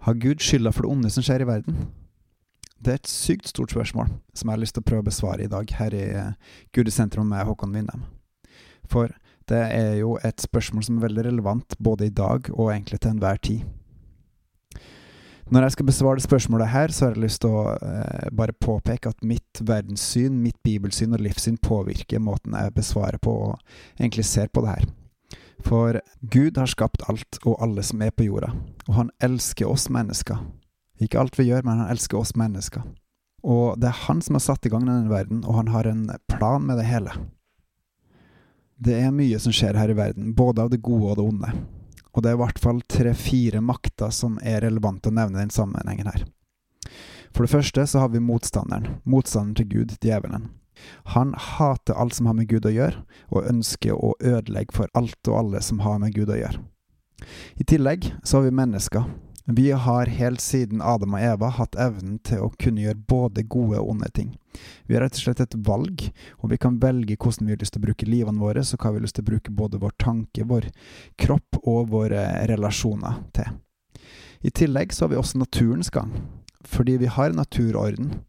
Har Gud skylda for det onde som skjer i verden? Det er et sykt stort spørsmål som jeg har lyst til å prøve å besvare i dag her i eh, Gudesentrum med Håkon Vindheim. For det er jo et spørsmål som er veldig relevant både i dag og egentlig til enhver tid. Når jeg skal besvare det spørsmålet her, så har jeg lyst til å eh, bare påpeke at mitt verdenssyn, mitt bibelsyn og livssyn påvirker måten jeg besvarer på og egentlig ser på det her. For Gud har skapt alt og alle som er på jorda, og han elsker oss mennesker. Ikke alt vi gjør, men han elsker oss mennesker. Og det er han som har satt i gang denne verden, og han har en plan med det hele. Det er mye som skjer her i verden, både av det gode og det onde. Og det er i hvert fall tre-fire makter som er relevante å nevne i den sammenhengen her. For det første så har vi motstanderen, motstanderen til Gud, djevelen. Han hater alt som har med Gud å gjøre, og ønsker å ødelegge for alt og alle som har med Gud å gjøre. I tillegg så har vi mennesker. Vi har helt siden Adam og Eva hatt evnen til å kunne gjøre både gode og onde ting. Vi har rett og slett et valg, og vi kan velge hvordan vi har lyst til å bruke livene våre, så hva vi har lyst til å bruke både vår tanke, vår kropp og våre relasjoner til. I tillegg så har vi også naturens gang, fordi vi har naturorden.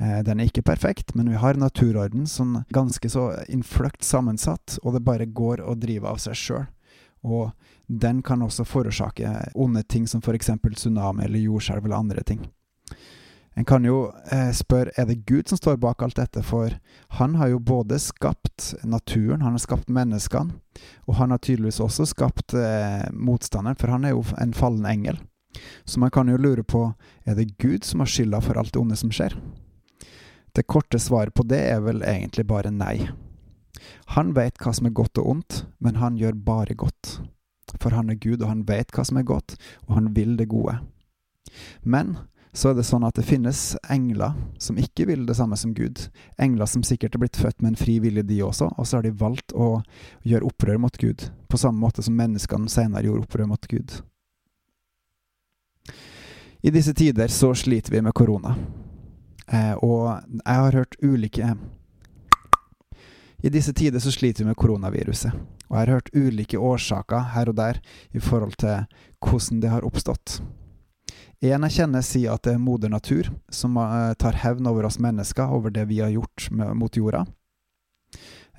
Eh, den er ikke perfekt, men vi har naturorden som er ganske så innfløkt sammensatt, og det bare går og driver av seg sjøl. Og den kan også forårsake onde ting som f.eks. tsunami eller jordskjelv eller andre ting. En kan jo eh, spørre er det Gud som står bak alt dette, for han har jo både skapt naturen, han har skapt menneskene, og han har tydeligvis også skapt eh, motstanderen, for han er jo en fallen engel. Så man kan jo lure på er det Gud som har skylda for alt det onde som skjer. Det korte svaret på det er vel egentlig bare nei. Han veit hva som er godt og ondt, men han gjør bare godt. For han er Gud, og han veit hva som er godt, og han vil det gode. Men så er det sånn at det finnes engler som ikke vil det samme som Gud. Engler som sikkert er blitt født med en fri vilje, de også, og så har de valgt å gjøre opprør mot Gud, på samme måte som menneskene senere gjorde opprør mot Gud. I disse tider så sliter vi med korona, eh, og jeg har hørt ulike I disse tider så sliter vi med koronaviruset, og jeg har hørt ulike årsaker her og der i forhold til hvordan det har oppstått. En jeg kjenner sier at det er moder natur som eh, tar hevn over oss mennesker, over det vi har gjort med, mot jorda.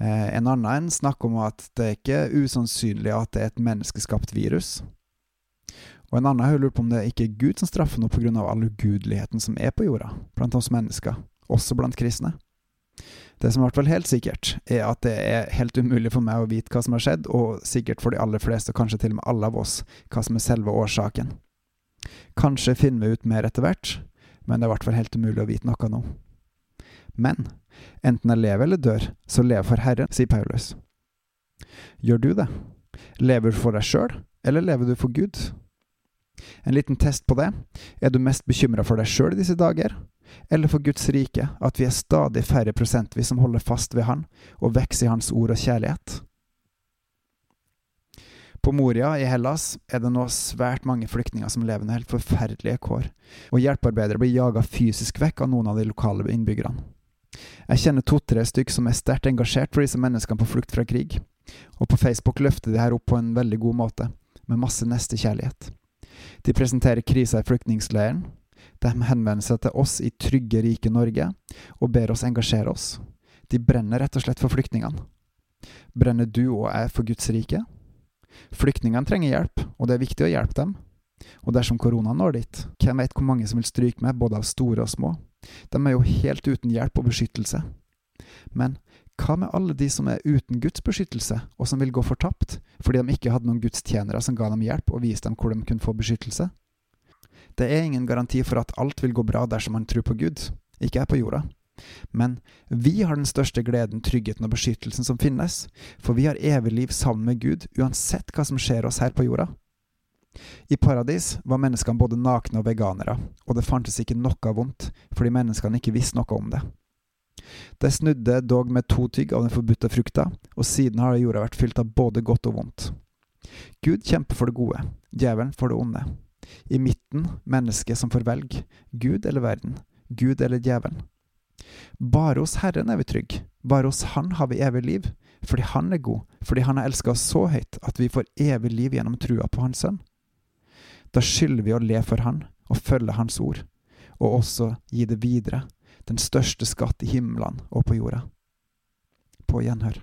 Eh, en annen snakker om at det er ikke usannsynlig at det er et menneskeskapt virus. Og en annen har lurt på om det ikke er Gud som straffer noe pga. all ugudeligheten som er på jorda, blant oss mennesker, også blant kristne. Det som er i hvert fall helt sikkert, er at det er helt umulig for meg å vite hva som har skjedd, og sikkert for de aller fleste, og kanskje til og med alle av oss, hva som er selve årsaken. Kanskje finner vi ut mer etter hvert, men det er i hvert fall helt umulig å vite noe nå. Men enten jeg lever eller dør, så lever for Herren, sier Paulus. Gjør du det? Lever du for deg sjøl, eller lever du for Gud? En liten test på det. Er du mest bekymra for deg sjøl disse dager, eller for Guds rike, at vi er stadig færre prosent vi som holder fast ved Han og vokser i Hans ord og kjærlighet? På Moria i Hellas er det nå svært mange flyktninger som lever under helt forferdelige kår, og hjelpearbeidere blir jaga fysisk vekk av noen av de lokale innbyggerne. Jeg kjenner to-tre stykk som er sterkt engasjert for disse menneskene på flukt fra krig, og på Facebook løfter de her opp på en veldig god måte, med masse nestekjærlighet. De presenterer krisa i flyktningleiren, de henvender seg til oss i trygge, rike Norge og ber oss engasjere oss. De brenner rett og slett for flyktningene. Brenner du og jeg for Guds rike? Flyktningene trenger hjelp, og det er viktig å hjelpe dem. Og dersom koronaen når dit, hvem vet hvor mange som vil stryke med, både av store og små? De er jo helt uten hjelp og beskyttelse. Men hva med alle de som er uten Guds beskyttelse, og som vil gå fortapt fordi de ikke hadde noen gudstjenere som ga dem hjelp og viste dem hvor de kunne få beskyttelse? Det er ingen garanti for at alt vil gå bra dersom man tror på Gud, ikke er på jorda. Men vi har den største gleden, tryggheten og beskyttelsen som finnes, for vi har evig liv sammen med Gud, uansett hva som skjer oss her på jorda. I paradis var menneskene både nakne og veganere, og det fantes ikke noe vondt, fordi menneskene ikke visste noe om det. De snudde dog med to tygg av den forbudte frukta, og siden har jorda vært fylt av både godt og vondt. Gud kjemper for det gode, djevelen for det onde. I midten mennesket som får velge, Gud eller verden, Gud eller djevelen. Bare hos Herren er vi trygge, bare hos Han har vi evig liv, fordi Han er god, fordi Han har elska oss så høyt at vi får evig liv gjennom trua på Hans Sønn. Da skylder vi å le for Han og følge Hans ord, og også gi det videre, den største skatt i himmelen og på jorda. På gjenhør.